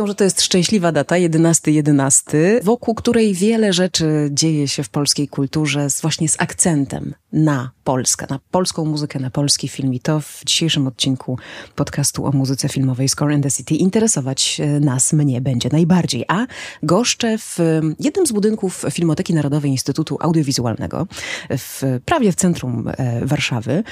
Mówią, że to jest szczęśliwa data, 11-11, wokół której wiele rzeczy dzieje się w polskiej kulturze, z, właśnie z akcentem na Polskę, na polską muzykę, na polski film. I to w dzisiejszym odcinku podcastu o muzyce filmowej Score and the City interesować e, nas, mnie będzie najbardziej. A goszczę w jednym z budynków Filmoteki Narodowej Instytutu Audiowizualnego, w, prawie w centrum e, Warszawy.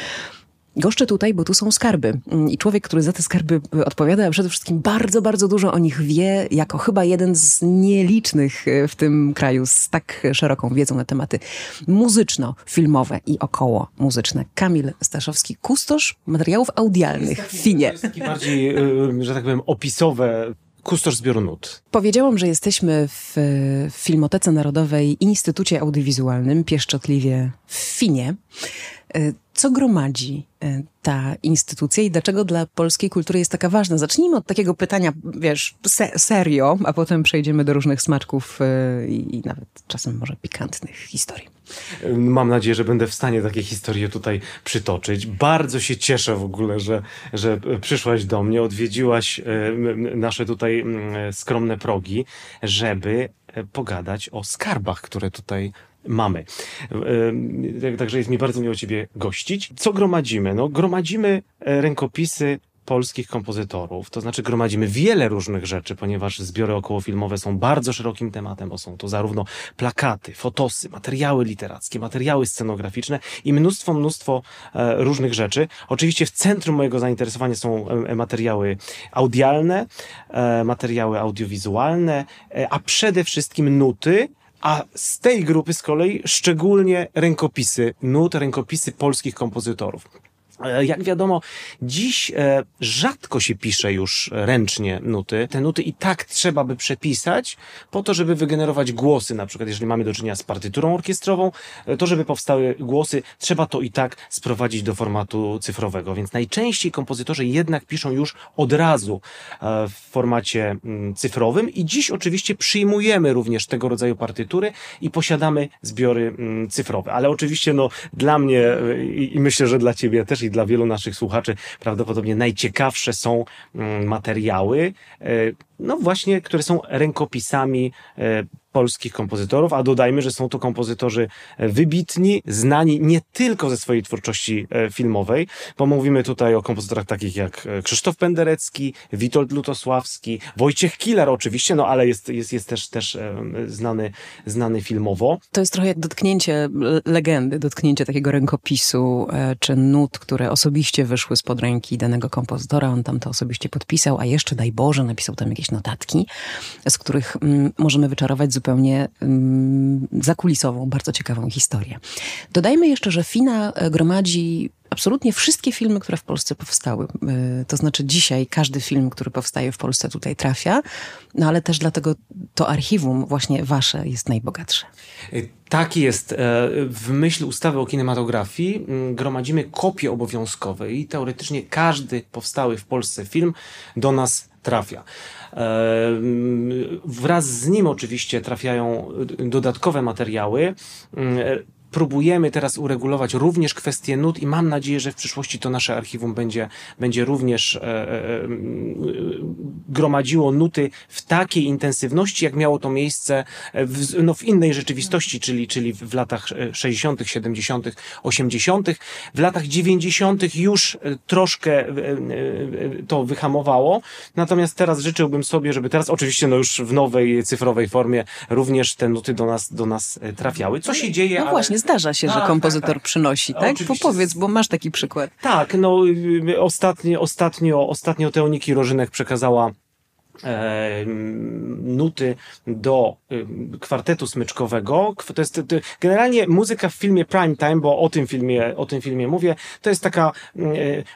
Goszczę tutaj, bo tu są skarby. I człowiek, który za te skarby odpowiada, a przede wszystkim bardzo, bardzo dużo o nich wie, jako chyba jeden z nielicznych e, w tym kraju z tak szeroką wiedzą na tematy muzyczno-filmowe i około muzyczne. Kamil Staszowski, kustosz materiałów audialnych w Finie. Bardziej, e, że tak powiem, opisowe kustosz zbioru nut. Powiedziałam, że jesteśmy w Filmotece Narodowej Instytucie Audiowizualnym, pieszczotliwie w Finie. E, co gromadzi e, ta instytucja i dlaczego dla polskiej kultury jest taka ważna? Zacznijmy od takiego pytania, wiesz, se serio, a potem przejdziemy do różnych smaczków e, i nawet czasem może pikantnych historii. Mam nadzieję, że będę w stanie takie historie tutaj przytoczyć. Bardzo się cieszę w ogóle, że, że przyszłaś do mnie, odwiedziłaś nasze tutaj skromne progi, żeby pogadać o skarbach, które tutaj mamy. Także jest mi bardzo miło Ciebie gościć. Co gromadzimy? No, gromadzimy e, rękopisy polskich kompozytorów. To znaczy gromadzimy wiele różnych rzeczy, ponieważ zbiory okołofilmowe są bardzo szerokim tematem, bo są to zarówno plakaty, fotosy, materiały literackie, materiały scenograficzne i mnóstwo, mnóstwo e, różnych rzeczy. Oczywiście w centrum mojego zainteresowania są e, materiały audialne, materiały audiowizualne, a przede wszystkim nuty, a z tej grupy z kolei szczególnie rękopisy nut, rękopisy polskich kompozytorów. E, jak wiadomo, dziś e, rzadko się pisze już ręcznie nuty. Te nuty i tak trzeba by przepisać po to, żeby wygenerować głosy. Na przykład, jeżeli mamy do czynienia z partyturą orkiestrową, e, to żeby powstały głosy, trzeba to i tak sprowadzić do formatu cyfrowego. Więc najczęściej kompozytorzy jednak piszą już od razu w formacie mm, cyfrowym i dziś oczywiście przyjmujemy również tego rodzaju partytury i posiadamy zbiory mm, cyfrowe. Ale oczywiście, no, dla mnie i myślę, że dla ciebie też i dla wielu naszych słuchaczy. Prawdopodobnie najciekawsze są mm, materiały, e, no właśnie, które są rękopisami e, polskich kompozytorów, a dodajmy, że są to kompozytorzy e, wybitni, znani nie tylko ze swojej twórczości e, filmowej, bo mówimy tutaj o kompozytorach takich jak Krzysztof Penderecki, Witold Lutosławski, Wojciech Kilar oczywiście, no ale jest, jest, jest też, też znany, znany filmowo. To jest trochę jak dotknięcie legendy, dotknięcie takiego rękopisu czy nut, które osobiście wyszły spod ręki danego kompozytora, on tam to osobiście podpisał, a jeszcze daj Boże napisał tam jakieś notatki, z których mm, możemy wyczarować zupełnie um, zakulisową, bardzo ciekawą historię. Dodajmy jeszcze, że Fina e, gromadzi absolutnie wszystkie filmy, które w Polsce powstały. E, to znaczy dzisiaj każdy film, który powstaje w Polsce tutaj trafia, no ale też dlatego to archiwum właśnie wasze jest najbogatsze. Tak jest. W myśl ustawy o kinematografii gromadzimy kopie obowiązkowe i teoretycznie każdy powstały w Polsce film do nas trafia. Wraz z nim oczywiście trafiają dodatkowe materiały próbujemy teraz uregulować również kwestie nut i mam nadzieję, że w przyszłości to nasze archiwum będzie, będzie również e, e, e gromadziło nuty w takiej intensywności, jak miało to miejsce w, no, w innej rzeczywistości, czyli, czyli w latach 60., 70., 80., w latach 90. już e, troszkę e, to wyhamowało. Natomiast teraz życzyłbym sobie, żeby teraz oczywiście no już w nowej cyfrowej formie również te nuty do nas, do nas trafiały. Co się dzieje? No właśnie, zdarza się, tak, że kompozytor tak, tak. przynosi, tak? Powiedz, bo masz taki przykład. Tak, no ostatnio, ostatnio, ostatnio Teoniki Rożynek przekazała nuty do e, kwartetu smyczkowego. To jest to, generalnie muzyka w filmie Prime Time, bo o tym filmie, o tym filmie mówię, to jest taka e,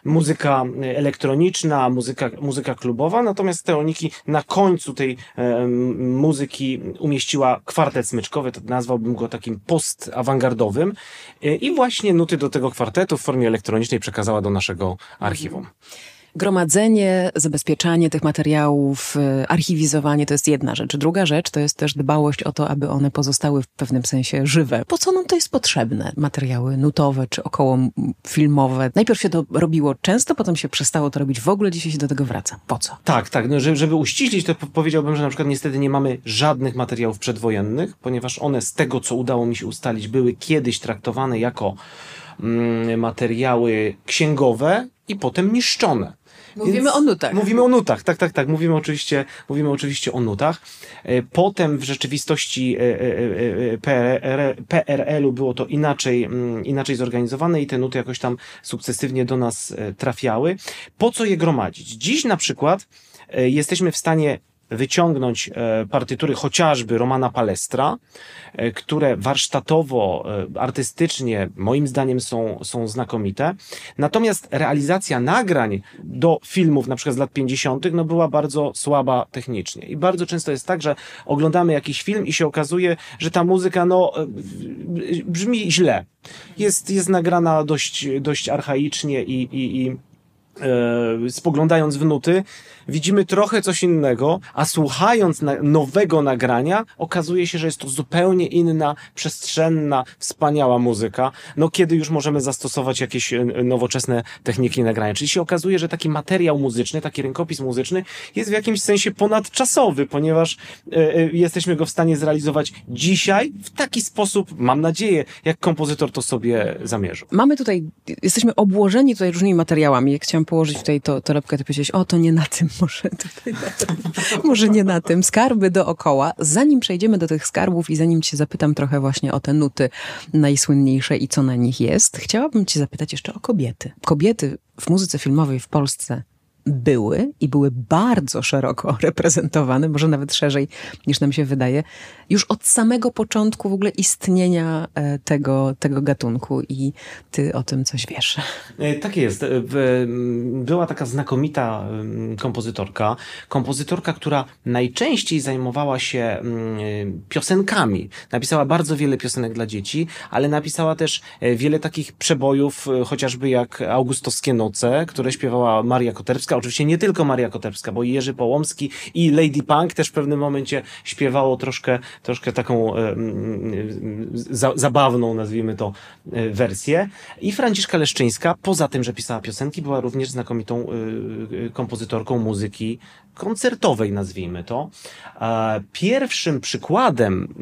muzyka elektroniczna, muzyka, muzyka klubowa, natomiast Teoniki na końcu tej e, muzyki umieściła kwartet smyczkowy, to nazwałbym go takim post-awangardowym e, i właśnie nuty do tego kwartetu w formie elektronicznej przekazała do naszego archiwum. Gromadzenie, zabezpieczanie tych materiałów, y, archiwizowanie to jest jedna rzecz. Druga rzecz to jest też dbałość o to, aby one pozostały w pewnym sensie żywe. Po co nam to jest potrzebne? Materiały nutowe czy około filmowe. Najpierw się to robiło często, potem się przestało to robić w ogóle, dzisiaj się do tego wraca. Po co? Tak, tak. No, żeby, żeby uściślić, to powiedziałbym, że na przykład niestety nie mamy żadnych materiałów przedwojennych, ponieważ one z tego, co udało mi się ustalić, były kiedyś traktowane jako mm, materiały księgowe i potem niszczone. Mówimy Więc o nutach. Mówimy o nutach, tak, tak, tak. Mówimy oczywiście, mówimy oczywiście o nutach. E, potem w rzeczywistości e, e, PRL-u było to inaczej, mm, inaczej zorganizowane i te nuty jakoś tam sukcesywnie do nas trafiały. Po co je gromadzić? Dziś na przykład jesteśmy w stanie wyciągnąć e, partytury chociażby Romana Palestra, e, które warsztatowo, e, artystycznie, moim zdaniem są, są znakomite. Natomiast realizacja nagrań do filmów, na przykład z lat 50., no była bardzo słaba technicznie. I bardzo często jest tak, że oglądamy jakiś film i się okazuje, że ta muzyka, no, brzmi źle. Jest, jest nagrana dość, dość archaicznie i, i, i spoglądając w nuty, widzimy trochę coś innego, a słuchając nowego nagrania, okazuje się, że jest to zupełnie inna, przestrzenna, wspaniała muzyka. No, kiedy już możemy zastosować jakieś e, nowoczesne techniki nagrania. Czyli się okazuje, że taki materiał muzyczny, taki rękopis muzyczny jest w jakimś sensie ponadczasowy, ponieważ e, e, jesteśmy go w stanie zrealizować dzisiaj w taki sposób, mam nadzieję, jak kompozytor to sobie zamierzył. Mamy tutaj, jesteśmy obłożeni tutaj różnymi materiałami. Jak chciałam położyć tutaj to, torebkę, to powiedzieć, o, to nie na tym może tutaj może nie na tym, skarby dookoła. Zanim przejdziemy do tych skarbów i zanim cię zapytam trochę właśnie o te nuty najsłynniejsze i co na nich jest, chciałabym cię zapytać jeszcze o kobiety. Kobiety w muzyce filmowej w Polsce były i były bardzo szeroko reprezentowane, może nawet szerzej niż nam się wydaje, już od samego początku w ogóle istnienia e, tego, tego gatunku i ty o tym coś wiesz. E, tak jest. E, była taka znakomita kompozytorka, kompozytorka, która najczęściej zajmowała się piosenkami. Napisała bardzo wiele piosenek dla dzieci, ale napisała też wiele takich przebojów, chociażby jak Augustowskie Noce, które śpiewała Maria Koterska, Oczywiście nie tylko Maria Koterska, bo i Jerzy Połomski i Lady Punk też w pewnym momencie śpiewało troszkę, troszkę taką za, zabawną, nazwijmy to, e, wersję. I Franciszka Leszczyńska, poza tym, że pisała piosenki, była również znakomitą e, e kompozytorką muzyki koncertowej, nazwijmy to. Pierwszym przykładem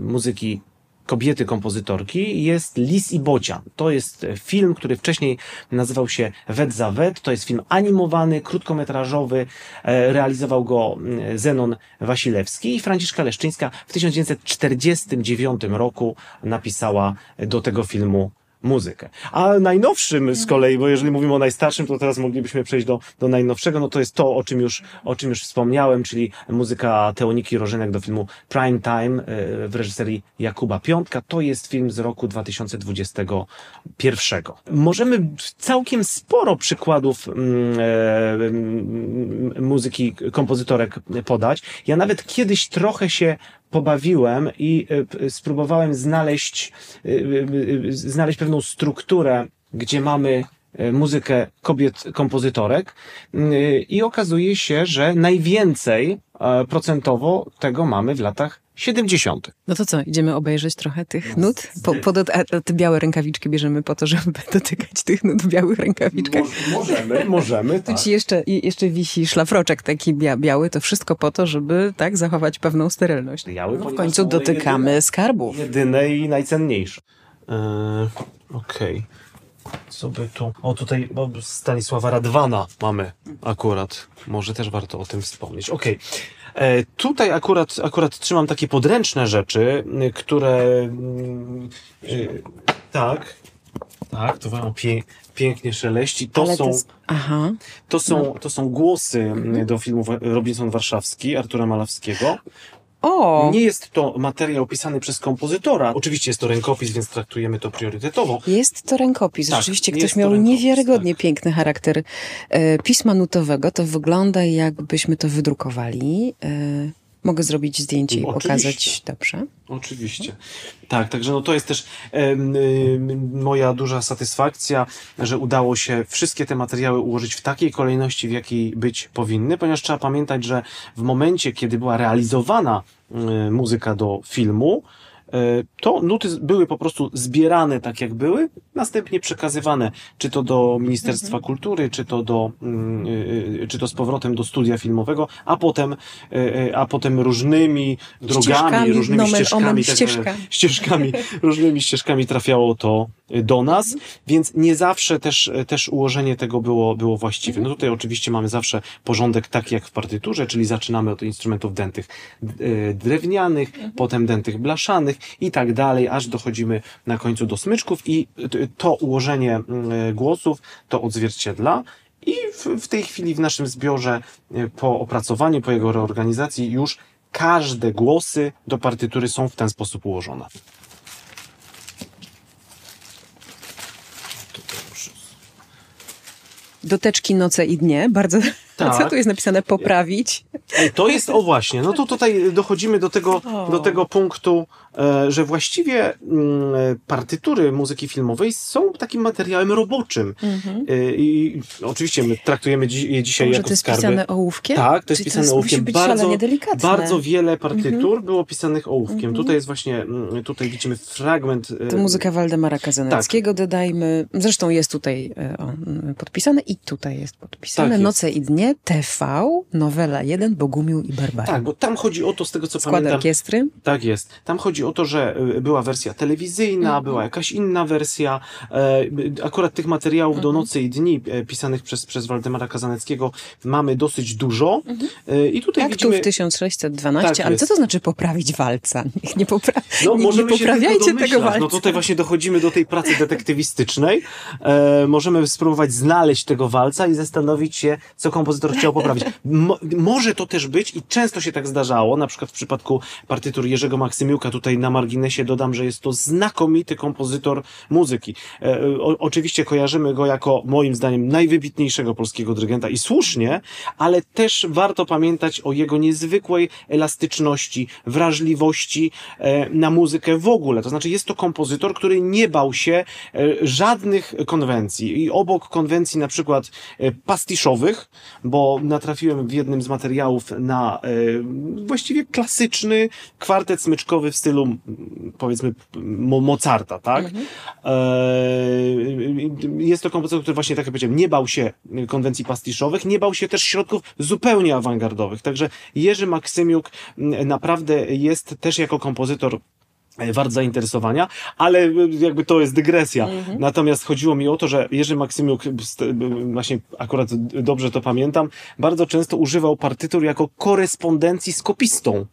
muzyki kobiety kompozytorki jest Lis i Bocian. To jest film, który wcześniej nazywał się Wet za Wet. To jest film animowany, krótkometrażowy. E, realizował go mm, Zenon Wasilewski i Franciszka Leszczyńska w 1949 roku napisała do tego filmu muzykę. A najnowszym z kolei, bo jeżeli mówimy o najstarszym, to teraz moglibyśmy przejść do, do najnowszego, no to jest to, o czym już, o czym już wspomniałem, czyli muzyka Teoniki Rożynek do filmu Prime Time e, w reżyserii Jakuba Piątka. To jest film z roku 2021. Możemy całkiem sporo przykładów mm, e, mm, muzyki kompozytorek podać. Ja nawet kiedyś trochę się pobawiłem i e, spróbowałem znaleźć, e, e, znaleźć pewną strukturę, gdzie mamy muzykę kobiet kompozytorek. I okazuje się, że najwięcej procentowo tego mamy w latach 70. No to co, idziemy obejrzeć trochę tych nut? Po, po, a te białe rękawiczki bierzemy po to, żeby dotykać tych nut w białych rękawiczkach? Mo możemy, możemy, tak. Tu ci jeszcze, jeszcze wisi szlafroczek taki bia biały, to wszystko po to, żeby tak zachować pewną sterylność. Biały, no, w końcu dotykamy jedyne, skarbów. Jedyne i najcenniejsze. Yy, Okej. Okay. Co by tu... O, tutaj o, Stanisława Radwana mamy akurat. Może też warto o tym wspomnieć. Okej. Okay. E, tutaj akurat, akurat trzymam takie podręczne rzeczy, które mm, y, tak, tak, to wam pie, pięknie szeleści. To są, to, jest... Aha. To, są, no. to są głosy do filmu Robinson Warszawski Artura Malawskiego. O. Nie jest to materiał pisany przez kompozytora. Oczywiście jest to rękopis, więc traktujemy to priorytetowo. Jest to rękopis. Tak, Rzeczywiście ktoś miał rękopis, niewiarygodnie tak. piękny charakter e, pisma nutowego. To wygląda jakbyśmy to wydrukowali. E, Mogę zrobić zdjęcie i Oczywiście. pokazać. Dobrze. Oczywiście. Tak, także no to jest też moja duża satysfakcja, że udało się wszystkie te materiały ułożyć w takiej kolejności, w jakiej być powinny, ponieważ trzeba pamiętać, że w momencie, kiedy była realizowana muzyka do filmu, to nuty były po prostu zbierane tak, jak były, następnie przekazywane, czy to do Ministerstwa Kultury, czy to do, mm, y, y, czy to z powrotem do studia filmowego, a potem, y, y, a potem różnymi drogami, Ścieżkami, różnymi nomen ścieżkami, omen, tak, ścieżkami. ścieżkami, różnymi ścieżkami trafiało to do nas, więc nie zawsze też, też ułożenie tego było, było właściwe. No tutaj oczywiście mamy zawsze porządek taki jak w partyturze, czyli zaczynamy od instrumentów dętych e, drewnianych, potem dętych blaszanych i tak dalej, aż dochodzimy na końcu do smyczków i to ułożenie mm, głosów to odzwierciedla. I w, w tej chwili w naszym zbiorze, e, po opracowaniu, po jego reorganizacji, już każde głosy do partytury są w ten sposób ułożone. Doteczki noce i dnie. Bardzo. Tak. Co tu jest napisane? Poprawić. To jest, o właśnie, no to tutaj dochodzimy do tego, O. do tego punktu, e, że właściwie mm, partytury muzyki filmowej są takim materiałem roboczym. E, I oczywiście my traktujemy je dzisiaj Może jako to jest skarby. pisane ołówkiem? Tak, to jest Czyli pisane musi ołówkiem. być Bardzo, bardzo wiele partytur Mhm. było pisanych ołówkiem. Tutaj jest właśnie, mm, tutaj widzimy fragment. e, To muzyka Waldemara Kazaneckiego, dodajmy. Zresztą jest tutaj podpisane i tutaj jest podpisane. Tak jest. Noce i dnie, TV, nowela 1, Bogumił i Barbara. Tak, bo tam chodzi o to, z tego co Skład pamiętam. orkiestry. Tak jest. Tam chodzi o to, że y, była wersja telewizyjna, Mhm. była jakaś inna wersja. E, y, Akurat tych materiałów do Mhm. nocy i dni e, pisanych przez, przez Waldemara Kazaneckiego mamy dosyć dużo. E, I tutaj Tak, tu widzimy... w 1612, Tak ale co jest. to znaczy poprawić walca? Niech nie, popra... No, nie, nie poprawiajcie tego domyślać. walca. No tutaj właśnie dochodzimy do tej pracy detektywistycznej. E, możemy spróbować znaleźć tego walca i zastanowić się, co kompozytor chciał poprawić. Mo, może to też być i często się tak zdarzało, na przykład w przypadku partytur Jerzego Maksymiuka, tutaj na marginesie dodam, że jest to znakomity kompozytor muzyki. E, o, oczywiście kojarzymy go jako, moim zdaniem, najwybitniejszego polskiego dyrygenta i słusznie, ale też warto pamiętać o jego niezwykłej elastyczności, wrażliwości e, na muzykę w ogóle. To znaczy jest to kompozytor, który nie bał się e, żadnych konwencji. I obok konwencji na przykład e, pastiszowych, bo natrafiłem w jednym z materiałów na e, właściwie klasyczny kwartet smyczkowy w stylu powiedzmy Mo- Mozarta, tak? E, jest to kompozytor, który właśnie, tak jak powiedziałem, nie bał się konwencji pastiszowych, nie bał się też środków zupełnie awangardowych. Także Jerzy Maksymiuk naprawdę jest też jako kompozytor wart zainteresowania, ale e, jakby to jest dygresja. Natomiast chodziło mi o to, że Jerzy Maksymiuk, b- właśnie akurat dobrze to pamiętam, bardzo często używał partytur jako korespondencji z kopistą.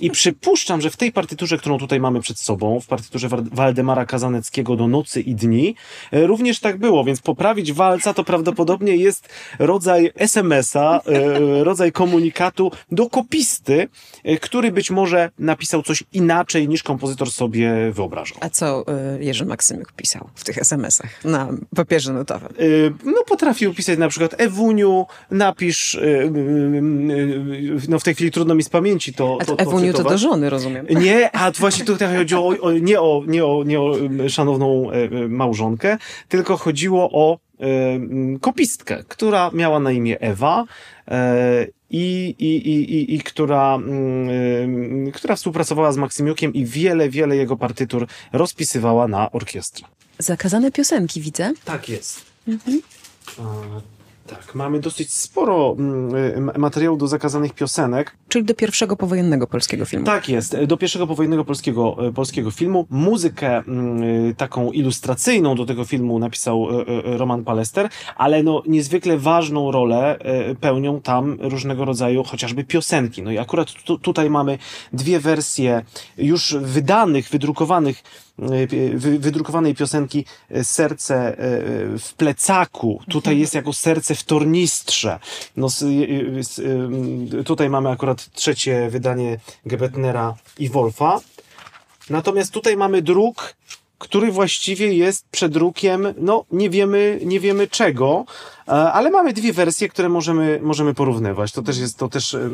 I przypuszczam, że w tej partyturze, którą tutaj mamy przed sobą, w partyturze Wa- Waldemara Kazaneckiego do Nocy i Dni, e, również tak było, więc poprawić walca to prawdopodobnie jest rodzaj SMS-a, e, rodzaj komunikatu do kopisty, e, który być może napisał coś inaczej niż kompozytor sobie wyobrażał. A co Jerzy Maksymiuk pisał w tych SMS-ach na papierze notowym? No, potrafił pisać na przykład Ewuniu, napisz, no w tej chwili trudno mi z pamięci to, to Ewuniu to do żony, rozumiem. Nie, a właśnie tutaj chodziło o, o, nie, o, nie, o, nie o szanowną y, y, małżonkę, tylko chodziło o y, kopistkę, która miała na imię Ewa i, i, i, i, i która, która współpracowała z Maksymiukiem i wiele, wiele jego partytur rozpisywała na orkiestrę. Zakazane piosenki widzę. Tak jest. A, tak, mamy dosyć sporo materiału do zakazanych piosenek. Czyli do pierwszego powojennego polskiego filmu. Tak jest, do pierwszego powojennego polskiego, e, polskiego filmu. Muzykę mm, y, taką ilustracyjną do tego filmu napisał e, e, Roman Palester, ale no niezwykle ważną rolę e, pełnią tam różnego rodzaju chociażby piosenki. No i akurat tu, tutaj mamy dwie wersje już wydanych, wydrukowanych e, wy- wydrukowanej piosenki e, Serce e, w plecaku. Tutaj jest jako serce w tornistrze. No, e, tutaj mamy akurat trzecie wydanie Gebetnera i Wolfa. Natomiast tutaj mamy druk który właściwie jest przedrukiem, no nie wiemy, nie wiemy czego, e, ale mamy dwie wersje, które możemy, możemy porównywać. To też jest, to też e, e,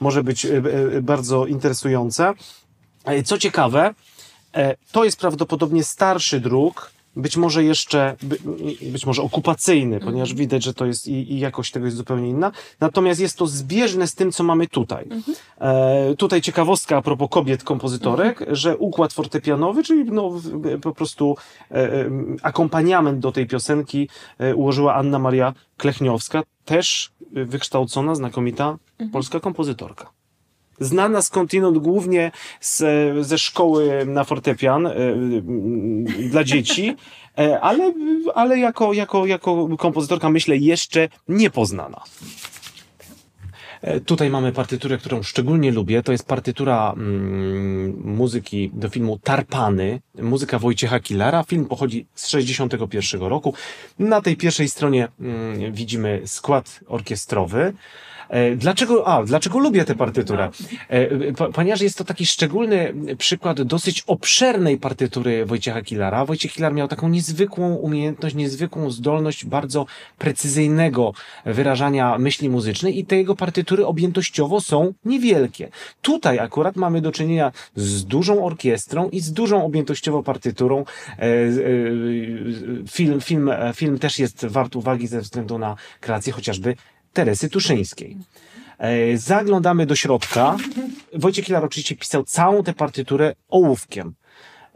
może być bardzo interesujące. Co ciekawe, to jest prawdopodobnie starszy druk, być może jeszcze, by, być może okupacyjny, mhm. ponieważ widać, że to jest i, i, jakość tego jest zupełnie inna. Natomiast jest to zbieżne z tym, co mamy tutaj. Mhm. E, tutaj ciekawostka a propos kobiet kompozytorek, mhm. że układ fortepianowy, czyli no, po prostu e, e, akompaniament do tej piosenki e, ułożyła Anna Maria Klechniowska, też wykształcona, znakomita mhm. polska kompozytorka znana skądinąd głównie z, ze szkoły na fortepian y, dla dzieci, e, ale, ale jako, jako, jako kompozytorka myślę jeszcze niepoznana. E, tutaj mamy partyturę, którą szczególnie lubię. To jest partytura mm, muzyki do filmu Tarpany, muzyka Wojciecha Killara. Film pochodzi z 61 roku. Na tej pierwszej stronie mm, widzimy skład orkiestrowy. E, dlaczego, a, dlaczego lubię tę partyturę? E, ponieważ jest to taki szczególny przykład dosyć obszernej partytury Wojciecha Killara. Wojciech Kilar miał taką niezwykłą umiejętność, niezwykłą zdolność bardzo precyzyjnego wyrażania myśli muzycznej i te jego partytury objętościowo są niewielkie. Tutaj akurat mamy do czynienia z dużą orkiestrą i z dużą objętościowo partyturą. E, film, film, film też jest wart uwagi ze względu na kreację chociażby Teresy Tuszyńskiej. E, zaglądamy do środka. Wojciech Kilar oczywiście pisał całą tę partyturę ołówkiem.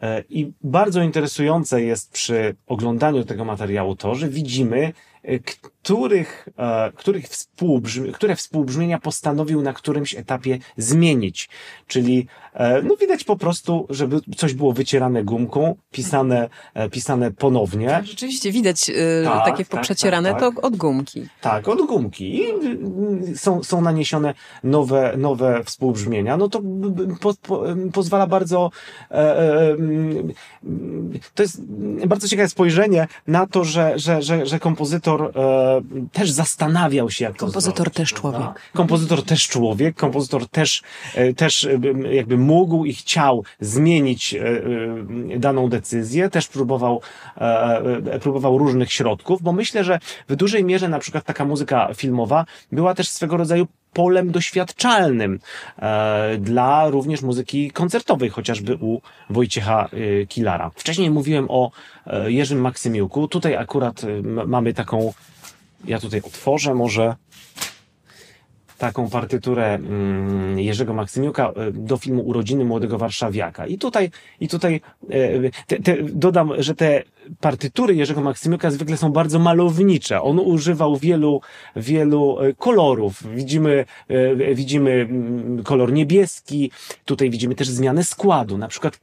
E, I bardzo interesujące jest przy oglądaniu tego materiału to, że widzimy, e, których, których współbrzmi, które współbrzmienia postanowił na którymś etapie zmienić. Czyli E, no widać po prostu, żeby coś było wycierane gumką, pisane, e, pisane ponownie. Tak, rzeczywiście widać tak, takie tak, poprzecierane tak, tak, to od gumki. Tak, od gumki. I są, są naniesione nowe, nowe współbrzmienia. No to po, po, pozwala bardzo e, e, to jest bardzo ciekawe spojrzenie na to, że, że, że, że kompozytor e, też zastanawiał się, jak Kompozytor to też człowiek. Kompozytor też człowiek, kompozytor też, też jakby mógł i chciał zmienić e, e, daną decyzję, też próbował, e, próbował różnych środków, bo myślę, że w dużej mierze na przykład taka muzyka filmowa była też swego rodzaju polem doświadczalnym e, dla również muzyki koncertowej, chociażby u Wojciecha e, Kilara. Wcześniej mówiłem o e, Jerzym Maksymiuku. Tutaj akurat mamy taką, ja tutaj otworzę może taką partyturę mm, Jerzego Maksymiuka e, do filmu Urodziny Młodego Warszawiaka. I tutaj, i tutaj e, te, te, dodam, że te partytury Jerzego Maksymiuka zwykle są bardzo malownicze. On używał wielu, wielu e, kolorów. Widzimy, widzimy mm, kolor niebieski, tutaj widzimy też zmianę składu. Na przykład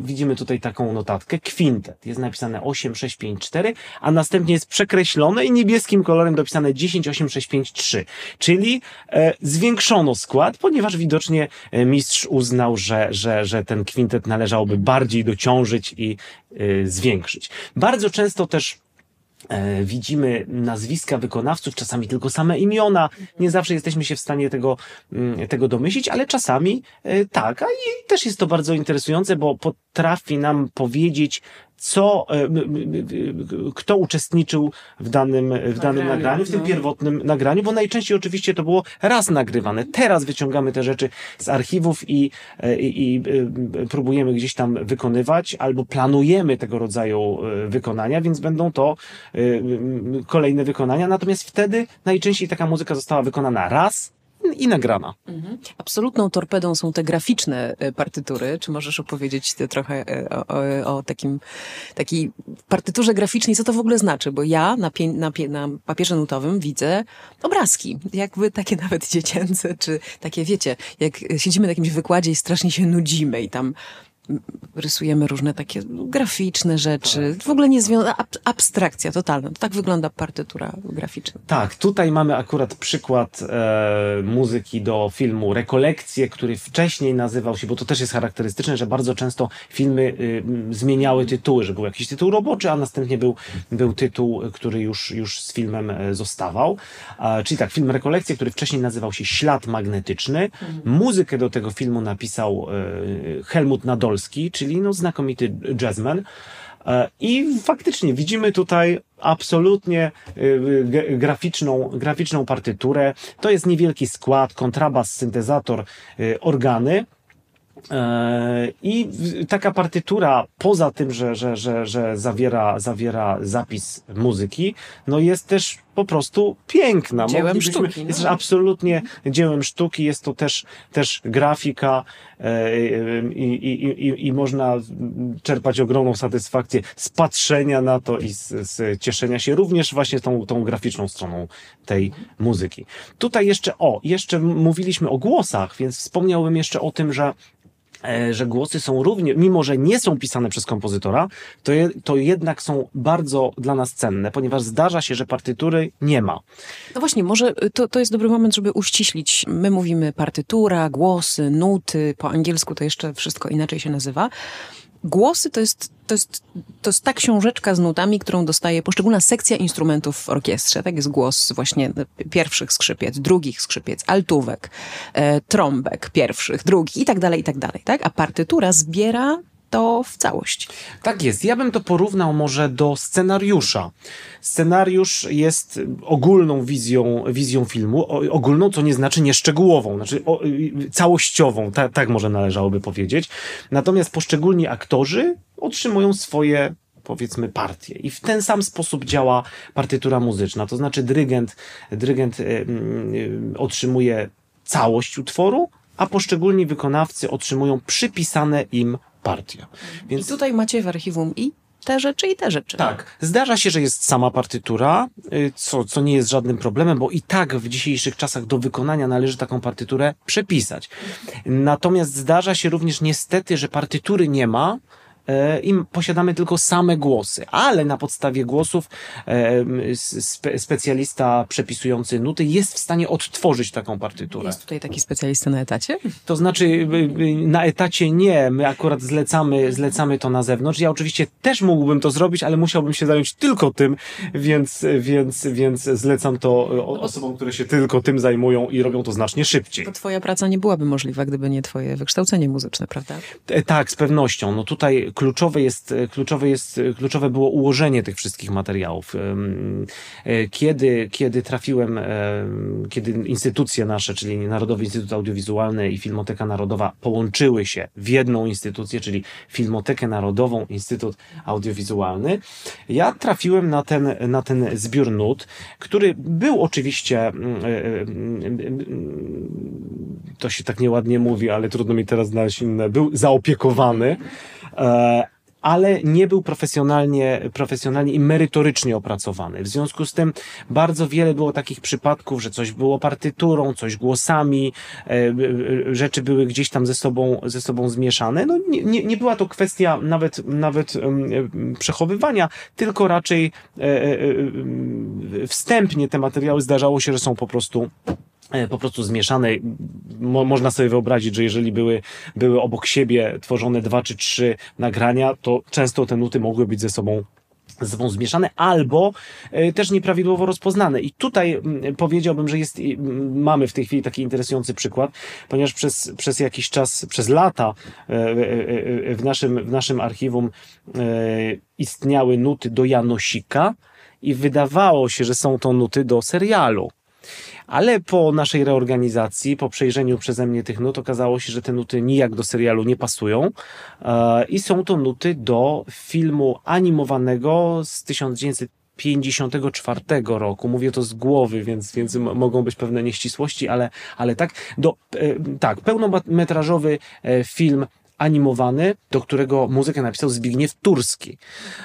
widzimy tutaj taką notatkę, kwintet. Jest napisane 8, 6, 5, 4, a następnie jest przekreślone i niebieskim kolorem dopisane 10, 8, 6, 5, 3. Czyli E, zwiększono skład, ponieważ widocznie e, mistrz uznał, że, że, że ten kwintet należałoby bardziej dociążyć i e, Bardzo często też widzimy nazwiska wykonawców, czasami tylko same imiona. Nie zawsze jesteśmy się w stanie tego, mm, tego domyślić, ale czasami tak. A i też jest to bardzo interesujące, bo potrafi nam powiedzieć, co, e, kto uczestniczył w danym, w danym nagraniu, w tym no. pierwotnym nagraniu, bo najczęściej oczywiście to było raz nagrywane. Teraz wyciągamy te rzeczy z archiwów i, e, i, i e, próbujemy gdzieś tam wykonywać, albo planujemy tego rodzaju wykonania, więc będą to kolejne wykonania. Natomiast wtedy najczęściej taka muzyka została wykonana raz, i nagrana. Mhm. Absolutną torpedą są te graficzne e, partytury. Czy możesz opowiedzieć trochę e, o, o, o, takim, takiej partyturze graficznej, co to w ogóle znaczy? Bo ja na, pie, na, pie, na papierze nutowym widzę obrazki, jakby takie nawet dziecięce, czy takie, wiecie, jak siedzimy na jakimś wykładzie i strasznie się nudzimy i tam rysujemy różne takie graficzne rzeczy. Tak. W ogóle nie związane, ab abstrakcja totalna. To tak wygląda partytura graficzna. Tak, tutaj mamy akurat przykład e, muzyki do filmu Rekolekcje, który wcześniej nazywał się, bo to też jest charakterystyczne, że bardzo często filmy y, zmieniały tytuły, że był jakiś tytuł roboczy, a następnie był, był tytuł, który już, już z filmem e, zostawał. E, czyli tak, film Rekolekcje, który wcześniej nazywał się Ślad Magnetyczny. Mhm. Muzykę do tego filmu napisał e, Helmut Nadolski, Turski, czyli no znakomity jazzman. E, I faktycznie widzimy tutaj absolutnie y, graficzną, graficzną partyturę. To jest niewielki skład, kontrabas, syntezator, y, organy. E, I taka partytura, poza tym, że, że, że, że zawiera, zawiera zapis muzyki, no jest też po prostu piękna. Dziełem sztuki. No. Jest absolutnie dziełem sztuki, jest to też, też grafika e, i, i, i, i można czerpać ogromną satysfakcję z patrzenia na to i z, z cieszenia się również właśnie tą, tą graficzną stroną tej muzyki. Tutaj jeszcze, o, jeszcze mówiliśmy o głosach, więc wspomniałbym jeszcze o tym, że E, że głosy są równie, mimo że nie są pisane przez kompozytora, to, je, to jednak są bardzo dla nas cenne, ponieważ zdarza się, że partytury nie ma. No właśnie, może to, to jest dobry moment, żeby uściślić. My mówimy partytura, głosy, nuty, po angielsku to jeszcze wszystko inaczej się nazywa. Głosy to jest, to, jest, to jest ta książeczka z nutami, którą dostaje poszczególna sekcja instrumentów w orkiestrze. Tak jest głos właśnie pierwszych skrzypiec, drugich skrzypiec, altówek, e, trąbek pierwszych, drugich i tak dalej, i tak dalej. Tak? A partytura zbiera to w całość. Tak jest. Ja bym to porównał może do scenariusza. Scenariusz jest ogólną wizją, wizją filmu, ogólną, co nie znaczy nieszczegółową, znaczy o, całościową, ta, tak może należałoby powiedzieć. Natomiast poszczególni aktorzy otrzymują swoje powiedzmy partie. I w ten sam sposób działa partytura muzyczna. To znaczy dyrygent, dyrygent y, y, otrzymuje całość utworu, a poszczególni wykonawcy otrzymują przypisane im partia. Więc... I tutaj macie w archiwum i te rzeczy i te rzeczy. Tak. Zdarza się, że jest sama partytura, y, co, co nie jest żadnym problemem, bo i tak w dzisiejszych czasach do wykonania należy taką partyturę przepisać. Natomiast zdarza się również niestety, że partytury nie ma, i posiadamy tylko same głosy, ale na podstawie głosów e, spe, specjalista przepisujący nuty jest w stanie odtworzyć taką partyturę. Jest tutaj taki specjalista na etacie? To znaczy na etacie nie, my akurat zlecamy, zlecamy to na zewnątrz. Ja oczywiście też mógłbym to zrobić, ale musiałbym się zająć tylko tym, więc, więc, więc zlecam to no osobom, które się tylko tym zajmują i robią to znacznie szybciej. To twoja praca nie byłaby możliwa, gdyby nie twoje wykształcenie muzyczne, prawda? E, tak, z pewnością. No tutaj kluczowe jest, kluczowe jest, kluczowe było ułożenie tych wszystkich materiałów. E, kiedy, kiedy trafiłem, kiedy instytucje nasze, czyli Narodowy Instytut Audiowizualny i Filmoteka Narodowa połączyły się w jedną instytucję, czyli Filmotekę Narodową, Instytut Audiowizualny, ja trafiłem na ten, na ten zbiór nut, który był oczywiście, e, e, to się tak nieładnie mówi, ale trudno mi teraz znaleźć inne, był zaopiekowany E, ale nie był profesjonalnie, profesjonalnie i merytorycznie opracowany. W związku z tym bardzo wiele było takich przypadków, że coś było partyturą, coś głosami, e, e, rzeczy były gdzieś tam ze sobą, ze sobą zmieszane. No, nie, nie, nie była to kwestia nawet, nawet przechowywania, tylko raczej wstępnie te materiały zdarzało się, że są po prostu E, po prostu zmieszane. Mo można sobie wyobrazić, że jeżeli były, były obok siebie tworzone dwa czy trzy nagrania, to często te nuty mogły być ze sobą ze sobą zmieszane, albo y, też nieprawidłowo rozpoznane. I tutaj powiedziałbym, że jest, mamy w tej chwili taki interesujący przykład, ponieważ przez, przez jakiś czas, przez lata w naszym, w naszym archiwum istniały nuty do Janosika i wydawało się, że są to nuty do serialu. Ale po naszej reorganizacji, po przejrzeniu przeze mnie tych nut, okazało się, że te nuty nijak do serialu nie pasują e, i są to nuty do filmu animowanego z 1954 roku. Mówię to z głowy, więc, więc mogą być pewne nieścisłości, ale, ale tak. Do, e, tak, pełnometrażowy e, film animowany, do którego muzykę napisał Zbigniew Turski.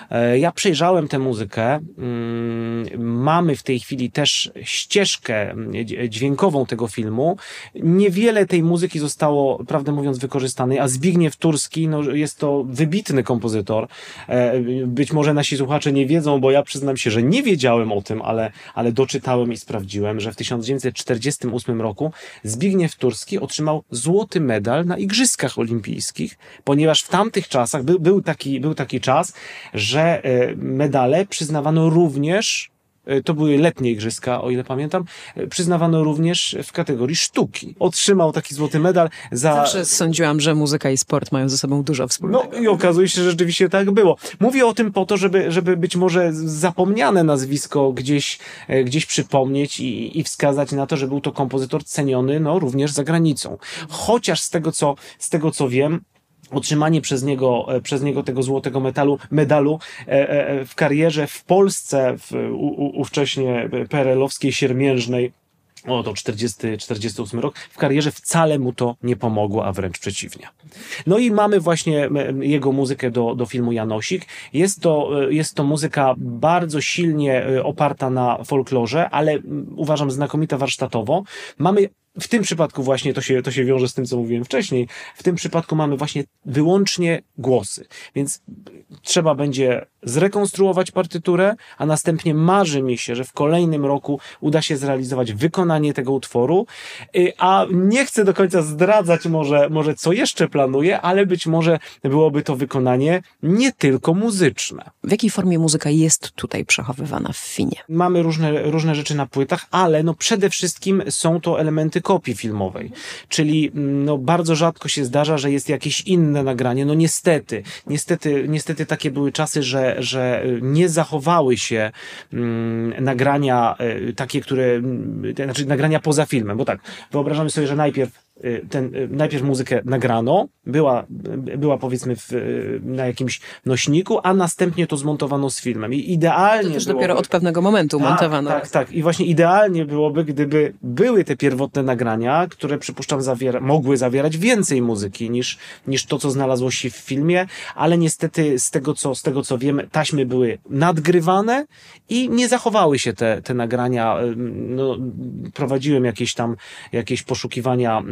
E, ja przejrzałem tę muzykę. Mm, mamy w tej chwili też ścieżkę mm, dźwiękową tego filmu. Niewiele tej muzyki zostało, prawdę mówiąc, wykorzystanej, a Zbigniew Turski no, jest to wybitny kompozytor. E, być może nasi słuchacze nie wiedzą, bo ja przyznam się, że nie wiedziałem o tym, ale, ale doczytałem i sprawdziłem, że w 1948 roku Zbigniew Turski otrzymał złoty medal na Igrzyskach Olimpijskich ponieważ w tamtych czasach był, był, taki, był taki czas, że e, medale przyznawano również e, to były letnie igrzyska, o ile pamiętam, e, przyznawano również w kategorii sztuki. Otrzymał taki złoty medal za... Zawsze sądziłam, że muzyka i sport mają ze sobą dużo wspólnego. No i okazuje się, że rzeczywiście tak było. Mówię o tym po to, żeby, żeby być może zapomniane nazwisko gdzieś, gdzieś przypomnieć i, i wskazać na to, że był to kompozytor ceniony no, również za granicą. Chociaż z tego, co, z tego, co wiem, otrzymanie przez niego, e, przez niego tego złotego metalu, medalu e, e, w karierze w Polsce, w ówcześnie PRL-owskiej, siermiężnej, o, to 40, 48 rok, w karierze wcale mu to nie pomogło, a wręcz przeciwnie. No i mamy właśnie jego muzykę do, do filmu Janosik. Jest to, jest to muzyka bardzo silnie oparta na folklorze, ale uważam znakomita warsztatowo. Mamy w tym przypadku właśnie to się, to się wiąże z tym, co mówiłem wcześniej. W tym przypadku mamy właśnie wyłącznie głosy. Więc trzeba będzie zrekonstruować partyturę, a następnie marzy mi się, że w kolejnym roku uda się zrealizować wykonanie tego utworu. Y, a nie chcę do końca zdradzać może, może co jeszcze ale być może byłoby to wykonanie nie tylko muzyczne. W jakiej formie muzyka jest tutaj przechowywana w Finie? Mamy różne, różne rzeczy na płytach, ale no przede wszystkim są to elementy kopii filmowej. Czyli mm, no bardzo rzadko się zdarza, że jest jakieś inne nagranie. No niestety, niestety, niestety takie były czasy, że, że nie zachowały się mm, nagrania y, takie, które, y, znaczy nagrania poza filmem, bo tak, wyobrażamy sobie, że najpierw Y, ten, y, najpierw muzykę nagrano, była, była powiedzmy w, y, na jakimś nośniku, a następnie to zmontowano z filmem. I idealnie. To też byłoby, dopiero od pewnego momentu tak, montowano. Tak, tak. I właśnie idealnie byłoby, gdyby były te pierwotne nagrania, które przypuszczam zawiera, mogły zawierać więcej muzyki niż, niż to, co znalazło się w filmie, ale niestety z tego, co, z tego, co wiem, taśmy były nadgrywane i nie zachowały się te, te nagrania. No, prowadziłem jakieś tam, jakieś poszukiwania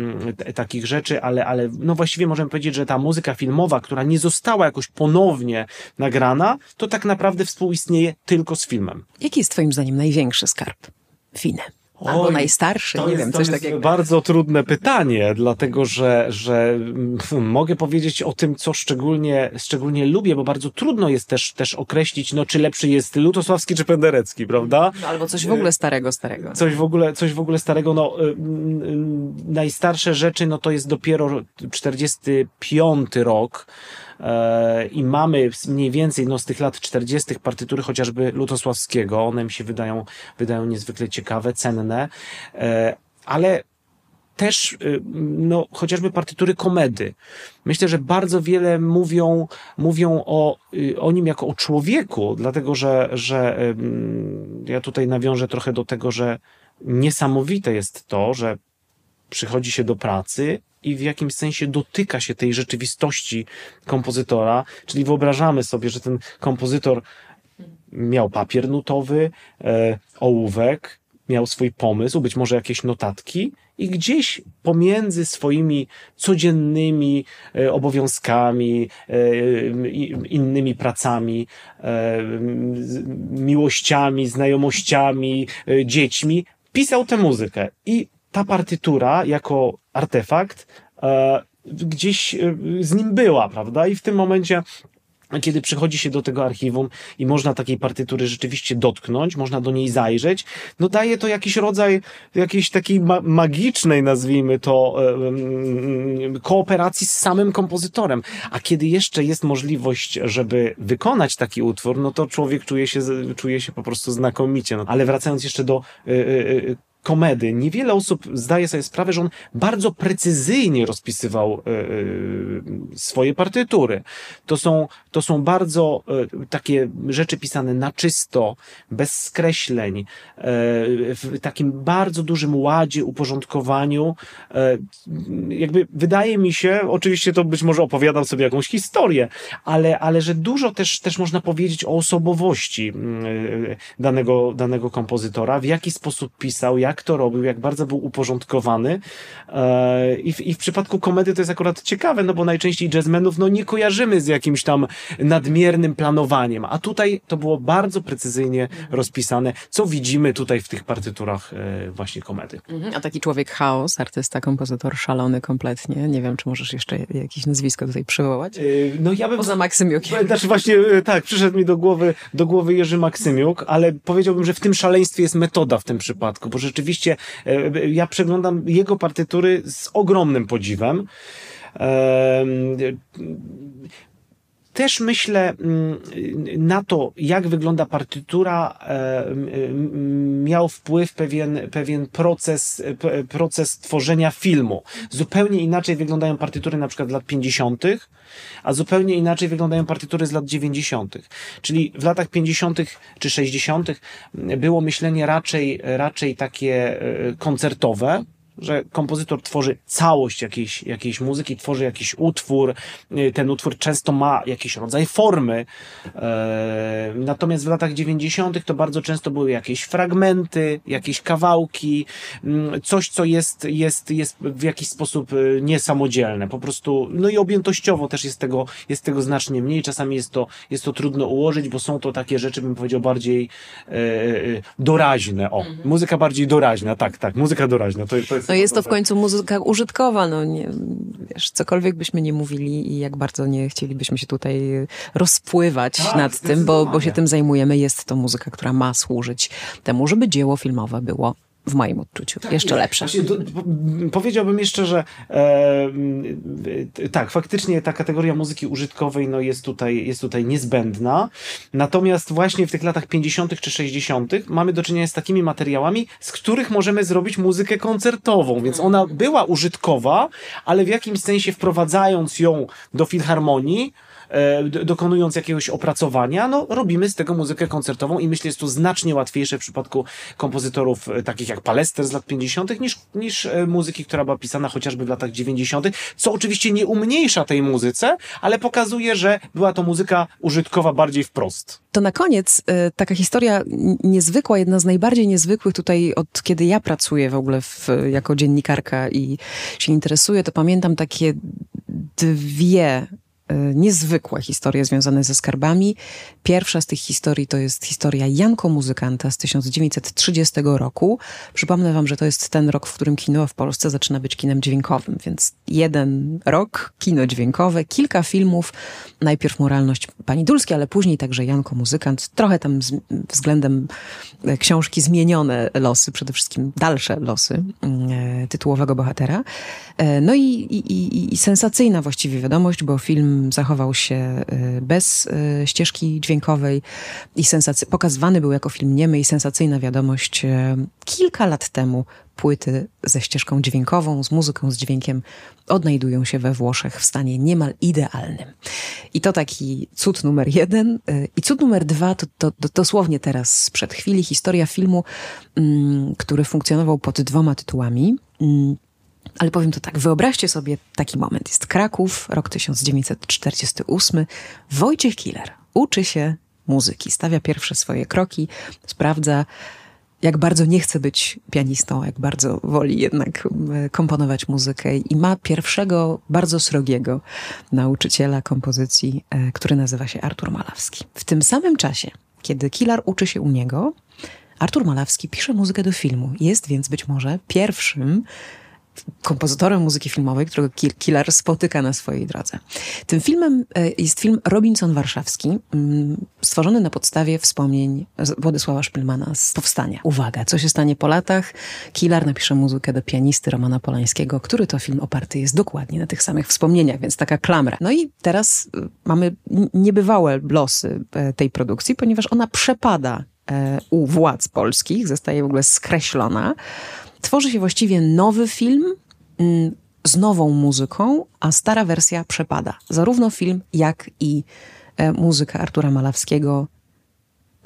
takich rzeczy, ale, ale no właściwie możemy powiedzieć, że ta muzyka filmowa, która nie została jakoś ponownie nagrana, to tak naprawdę współistnieje tylko z filmem. Jaki jest twoim zdaniem największy skarb Finy? Albo Oj, najstarszy, nie jest, wiem, coś takiego. bardzo trudne pytanie, dlatego że, że mogę powiedzieć o tym, co szczególnie, szczególnie lubię, bo bardzo trudno jest też, też określić, no, czy lepszy jest Lutosławski czy Penderecki, prawda? No, albo coś w ogóle starego, starego. Coś w ogóle, coś w ogóle starego, no, y, y, najstarsze rzeczy, no to jest dopiero 45 rok, i mamy mniej więcej no, z tych lat 40. partytury chociażby Lutosławskiego. One mi się wydają, wydają niezwykle ciekawe, cenne, e, ale też y, no, chociażby partytury komedy. Myślę, że bardzo wiele mówią, mówią o, y, o nim jako o człowieku, dlatego że, że ja tutaj nawiążę trochę do tego, że niesamowite jest to, że przychodzi się do pracy i w jakimś sensie dotyka się tej rzeczywistości kompozytora, czyli wyobrażamy sobie, że ten kompozytor miał papier nutowy, e, ołówek, miał swój pomysł, być może jakieś notatki i gdzieś pomiędzy swoimi codziennymi e, obowiązkami, e, innymi pracami, e, miłościami, znajomościami, dziećmi, pisał tę muzykę. I ta partytura jako artefakt e, gdzieś e, z nim była, prawda? I w tym momencie kiedy przychodzi się do tego archiwum i można takiej partytury rzeczywiście dotknąć, można do niej zajrzeć, no daje to jakiś rodzaj jakiejś takiej ma magicznej, nazwijmy to, kooperacji z samym kompozytorem. A kiedy jeszcze jest możliwość, żeby wykonać taki utwór, no to człowiek czuje się, czuje się po prostu znakomicie. No, ale wracając jeszcze do komedy. Niewiele osób zdaje sobie sprawę, że on bardzo precyzyjnie rozpisywał y, y, swoje partytury. To są, to są bardzo y, takie rzeczy pisane na czysto, bez skreśleń, w takim bardzo dużym ładzie, uporządkowaniu. jakby wydaje mi się, oczywiście to być może opowiadam sobie jakąś historię, ale, ale że dużo też, też można powiedzieć o osobowości danego, danego kompozytora, w jaki sposób pisał, jak jak to robił, jak bardzo był uporządkowany. E, I w, I w przypadku komedy to jest akurat ciekawe, no bo najczęściej jazzmenów no, nie kojarzymy z jakimś tam nadmiernym planowaniem, a tutaj to było bardzo precyzyjnie rozpisane, co widzimy tutaj w tych partyturach e, właśnie komedy. Mhm. A taki człowiek chaos, artysta, kompozytor szalony kompletnie. Nie wiem, czy możesz jeszcze jakieś nazwisko tutaj przywołać? No ja bym... Poza Maksymiukiem. Znaczy właśnie, tak, przyszedł mi do głowy, do głowy Jerzy Maksymiuk, ale powiedziałbym, że w tym szaleństwie jest metoda w tym przypadku, bo rzeczywiście ja przeglądam jego partytury z ogromnym podziwem. Też myślę mm, na to, jak wygląda partytura, miał wpływ pewien, pewien proces, proces tworzenia filmu. Zupełnie inaczej wyglądają partytury na przykład lat 50., a zupełnie inaczej wyglądają partytury z lat 90. Czyli w latach 50. czy 60. było myślenie raczej, raczej takie e, koncertowe, że kompozytor tworzy całość jakiejś, jakiejś muzyki, tworzy jakiś utwór, y, ten utwór często ma jakiś rodzaj formy, e, natomiast w latach 90. to bardzo często były jakieś fragmenty, jakieś kawałki, mm, coś, co jest, jest, jest w jakiś sposób y, niesamodzielne, po prostu, no i objętościowo też jest tego, jest tego znacznie mniej, czasami jest to, jest to trudno ułożyć, bo są to takie rzeczy, bym powiedział, bardziej e, e doraźne, o, mhm. muzyka bardziej doraźna, tak, tak, muzyka doraźna, to, to jest no jest to w końcu muzyka użytkowa, no nie, wiesz, cokolwiek byśmy nie mówili i jak bardzo nie chcielibyśmy się tutaj rozpływać tak, nad tym, bo, bo się tym zajmujemy, jest to muzyka, która ma służyć temu, żeby dzieło filmowe było w moim odczuciu. Tak, jeszcze lepsze. Do, powiedziałbym jeszcze, że e, tak, faktycznie ta kategoria muzyki użytkowej no, jest, tutaj, jest tutaj niezbędna. Natomiast właśnie w tych latach 50. czy 60. mamy do czynienia z takimi materiałami, z których możemy zrobić muzykę koncertową, więc ona była użytkowa, ale w jakimś sensie wprowadzając ją do filharmonii, dokonując jakiegoś opracowania, no robimy z tego muzykę koncertową i myślę, jest to znacznie łatwiejsze w przypadku kompozytorów e, takich jak Palester z lat 50. niż, niż e, muzyki, która była pisana chociażby w latach 90., co oczywiście nie umniejsza tej muzyce, ale pokazuje, że była to muzyka użytkowa bardziej wprost. To na koniec taka historia niezwykła, jedna z najbardziej niezwykłych tutaj od kiedy ja pracuję w ogóle w, jako dziennikarka i się interesuję, to pamiętam takie dwie niezwykłe historie związane ze skarbami. Pierwsza z tych historii to jest historia Janko Muzykanta z 1930 roku. Przypomnę wam, że to jest ten rok, w którym kino w Polsce zaczyna być kinem dźwiękowym, więc jeden rok, kino dźwiękowe, kilka filmów. Najpierw Moralność Pani Dulskiej, ale później także Janko Muzykant. Trochę tam z, względem e, książki zmienione losy, przede wszystkim dalsze losy e, tytułowego bohatera. E, no i, i, i, i sensacyjna właściwie wiadomość, bo film zachował się y, bez y, ścieżki dźwiękowej i sensacy- pokazywany był jako film niemy i sensacyjna wiadomość. Y, kilka lat temu płyty ze ścieżką dźwiękową, z muzyką, z dźwiękiem odnajdują się we Włoszech w stanie niemal idealnym. I to taki cud numer jeden. I cud numer dwa to, to, to dosłownie teraz, sprzed chwili, historia filmu, mm, który funkcjonował pod dwoma tytułami. Ale powiem to tak, wyobraźcie sobie taki moment. Jest Kraków, rok 1948. Wojciech Killer uczy się muzyki, stawia pierwsze swoje kroki, sprawdza, jak bardzo nie chce być pianistą, jak bardzo woli jednak komponować muzykę i ma pierwszego, bardzo srogiego nauczyciela kompozycji, e, który nazywa się Artur Malawski. W tym samym czasie, kiedy Kilar uczy się u niego, Artur Malawski pisze muzykę do filmu. Jest więc być może pierwszym kompozytorem muzyki filmowej, którego Killer spotyka na swojej drodze. Tym filmem e, jest film Robinson Warszawski, mm, stworzony na podstawie wspomnień Władysława Szpilmana z Powstania. Uwaga, co się stanie po latach? Killer napisze muzykę do pianisty Romana Polańskiego, który to film oparty jest dokładnie na tych samych wspomnieniach, więc taka klamra. No i teraz e, mamy niebywałe losy e, tej produkcji, ponieważ ona przepada u władz polskich, zostaje w ogóle skreślona tworzy się właściwie nowy film mm, z nową muzyką, a stara wersja przepada. Zarówno film, jak i e, muzyka Artura Malawskiego.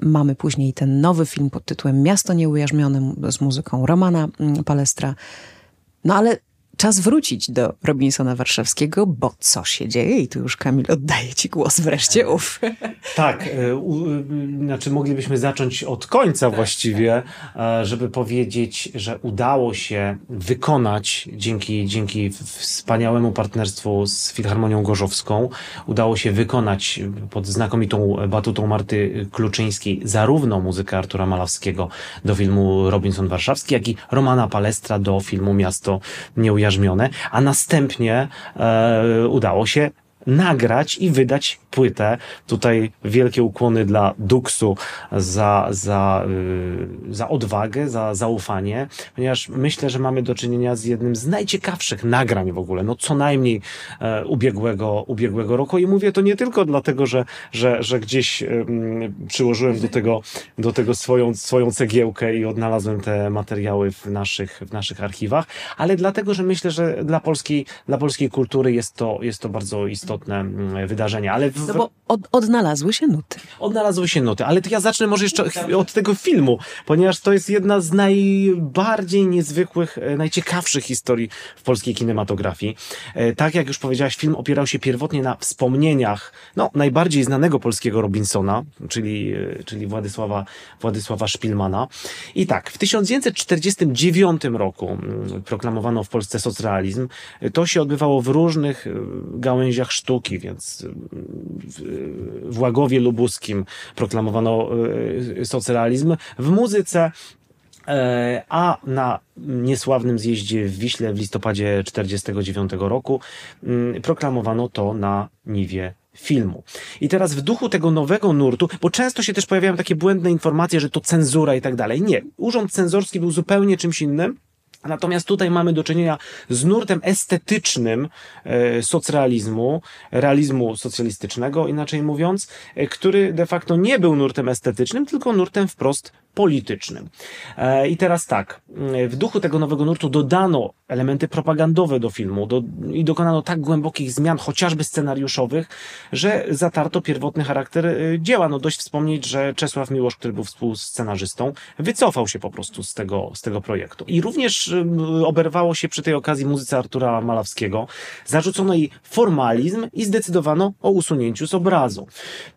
Mamy później ten nowy film pod tytułem Miasto Nieujarzmione z muzyką Romana mm, Palestra. No ale czas wrócić do Robinsona Warszawskiego, bo co się dzieje? I tu już Kamil oddaje ci głos wreszcie. Uf. Tak, e, u, znaczy moglibyśmy zacząć od końca właściwie, e, żeby powiedzieć, że udało się wykonać dzięki, dzięki wspaniałemu partnerstwu z Filharmonią Gorzowską, udało się wykonać pod znakomitą batutą Marty Kluczyńskiej zarówno muzykę Artura Malawskiego do filmu Robinson Warszawski, jak i Romana Palestra do filmu Miasto A następnie e, udało się nagrać i wydać płytę. Tutaj wielkie ukłony dla Duxu za, za, yy, za odwagę, za zaufanie, ponieważ myślę, że mamy do czynienia z jednym z najciekawszych nagrań w ogóle, no co najmniej e, ubiegłego, ubiegłego roku. I mówię to nie tylko dlatego, że, że, że gdzieś przyłożyłem do tego, do tego swoją, swoją cegiełkę i odnalazłem te materiały w naszych, w naszych archiwach, ale dlatego, że myślę, że dla polskiej, dla polskiej kultury jest to, jest to bardzo istotne mm, wydarzenie. Ale no bo od, odnalazły się nuty. Odnalazły się nuty, ale to ja zacznę może jeszcze od tego filmu, ponieważ to jest jedna z najbardziej niezwykłych, e, najciekawszych historii w polskiej kinematografii. E, tak jak już powiedziałaś, film opierał się pierwotnie na wspomnieniach no, najbardziej znanego polskiego Robinsona, czyli, e, czyli Władysława, Władysława Szpilmana. I tak, w 1949 roku mm, proklamowano w Polsce socrealizm. To się odbywało w różnych gałęziach sztuki, więc w Łagowie Lubuskim proklamowano e, socrealizm. W muzyce e, a na niesławnym zjeździe w Wiśle w listopadzie 1949 roku mm, proklamowano to na niwie filmu. I teraz w duchu tego nowego nurtu, bo często się też pojawiają takie błędne informacje, że to cenzura i tak dalej. Nie. Urząd cenzorski był zupełnie czymś innym. Natomiast tutaj mamy do czynienia z nurtem estetycznym e, socrealizmu, realizmu socjalistycznego, inaczej mówiąc, e, który de facto nie był nurtem estetycznym, tylko nurtem wprost politycznym. E, I teraz tak, w duchu tego nowego nurtu dodano elementy propagandowe do filmu do, i dokonano tak głębokich zmian, chociażby scenariuszowych, że zatarto pierwotny charakter e, dzieła. No dość wspomnieć, że Czesław Miłosz, który był współscenarzystą, wycofał się po prostu z tego, z tego projektu. I również e, oberwało się przy tej okazji muzyce Artura Malawskiego. Zarzucono jej formalizm i zdecydowano o usunięciu z obrazu.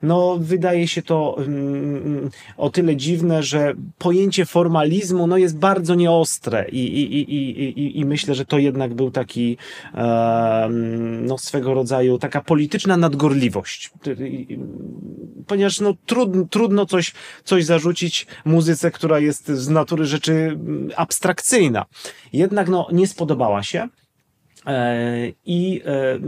No, wydaje się to um, o tyle dziwne, że pojęcie formalizmu no, jest bardzo nieostre i, i, i, i, i myślę, że to jednak był taki no, swego rodzaju taka polityczna nadgorliwość. Ponieważ no, trudno, trudno coś, coś zarzucić muzyce, która jest z natury rzeczy abstrakcyjna. Jednak no, nie spodobała się. E, I e,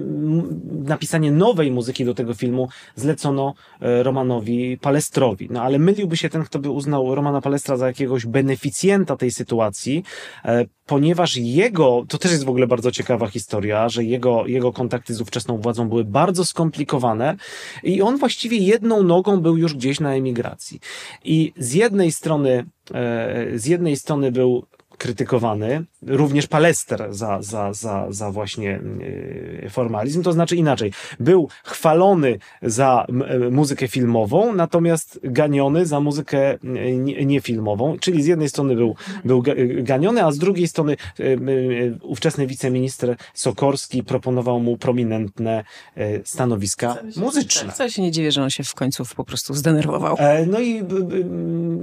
napisanie nowej muzyki do tego filmu zlecono e, Romanowi Palestrowi. No ale myliłby się ten, kto by uznał Romana Palestra za jakiegoś beneficjenta tej sytuacji, ponieważ jego, to też jest w ogóle bardzo ciekawa historia, że jego, jego kontakty z ówczesną władzą były bardzo skomplikowane i on właściwie jedną nogą był już gdzieś na emigracji. I z jednej strony, z jednej strony był krytykowany, również Palester za, za, za, za właśnie e, formalizm, to znaczy inaczej. Był chwalony za e, muzykę filmową, natomiast ganiony za muzykę niefilmową, czyli z jednej strony był, był ganiony, a z drugiej strony e, ówczesny wiceminister Sokorski proponował mu prominentne stanowiska muzyczne. Co się nie dziwię, że on się w końcu po prostu zdenerwował. No i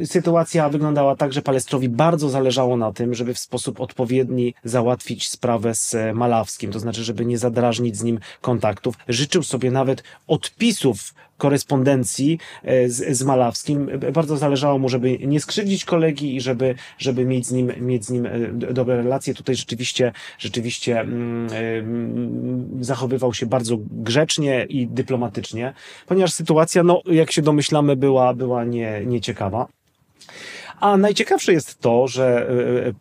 sytuacja wyglądała tak, że Palestrowi bardzo zależało na tym, tym, żeby w sposób odpowiedni załatwić sprawę z Malawskim, to znaczy, żeby nie zadrażnić z nim kontaktów. Życzył sobie nawet odpisów korespondencji e, z, z Malawskim. Bardzo zależało mu, żeby nie skrzywdzić kolegi i żeby, żeby mieć z nim, mieć z nim e, dobre relacje. Tutaj rzeczywiście, rzeczywiście mm, e, zachowywał się bardzo grzecznie i dyplomatycznie, ponieważ sytuacja, no, jak się domyślamy, była, była nie, nieciekawa. A najciekawsze jest to, że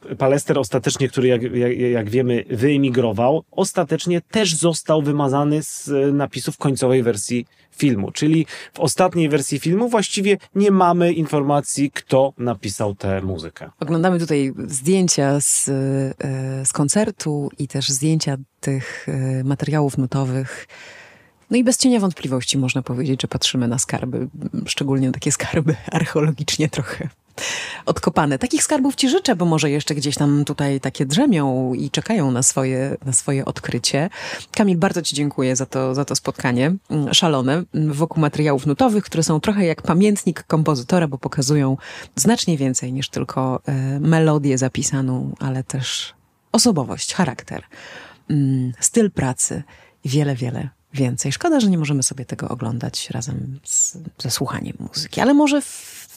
e, e, Palester ostatecznie, który jak, jak, jak wiemy wyemigrował, ostatecznie też został wymazany z e, napisów końcowej wersji filmu. Czyli w ostatniej wersji filmu właściwie nie mamy informacji, kto napisał tę muzykę. Oglądamy tutaj zdjęcia z, z koncertu i też zdjęcia tych materiałów nutowych. No i bez cienia wątpliwości można powiedzieć, że patrzymy na skarby, szczególnie takie skarby archeologicznie trochę odkopane. Takich skarbów ci życzę, bo może jeszcze gdzieś tam tutaj takie drzemią i czekają na swoje, na swoje odkrycie. Kamil, bardzo ci dziękuję za to, za to spotkanie mm, szalone mm, wokół materiałów nutowych, które są trochę jak pamiętnik kompozytora, bo pokazują znacznie więcej niż tylko e, melodię zapisaną, ale też osobowość, charakter, mm, styl pracy i wiele, wiele więcej. Szkoda, że nie możemy sobie tego oglądać razem z, ze słuchaniem muzyki, ale może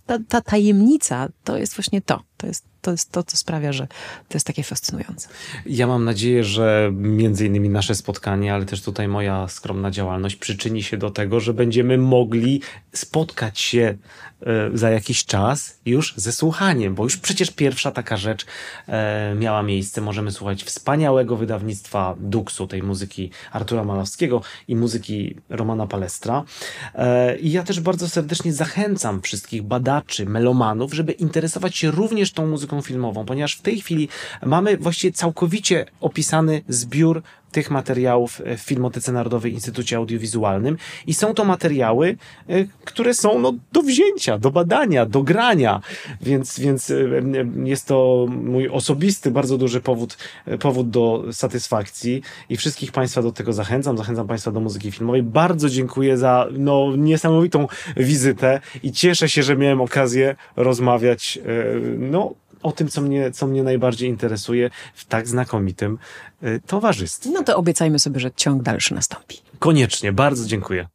ta, ta tajemnica to jest właśnie to. To jest to jest to, co sprawia, że to jest takie fascynujące. Ja mam nadzieję, że między innymi nasze spotkanie, ale też tutaj moja skromna działalność przyczyni się do tego, że będziemy mogli spotkać się e, za jakiś czas już ze słuchaniem, bo już przecież pierwsza taka rzecz e, miała miejsce. Możemy słuchać wspaniałego wydawnictwa Duxu, tej muzyki Artura Malowskiego i muzyki Romana Palestra. E, I ja też bardzo serdecznie zachęcam wszystkich badaczy, melomanów, żeby interesować się również tą muzyką filmową, ponieważ w tej chwili mamy właściwie całkowicie opisany zbiór tych materiałów w Filmotece Narodowej Instytucie Audiowizualnym. I są to materiały, e, które są no, do wzięcia, do badania, do grania, więc, więc e, jest to mój osobisty, bardzo duży powód, e, powód do satysfakcji. I wszystkich Państwa do tego zachęcam, zachęcam Państwa do muzyki filmowej. Bardzo dziękuję za no, niesamowitą wizytę i cieszę się, że miałem okazję rozmawiać no, o tym, co mnie, co mnie najbardziej interesuje w tak znakomitym y, towarzystwie. No to obiecajmy sobie, że ciąg dalszy nastąpi. Koniecznie, bardzo dziękuję.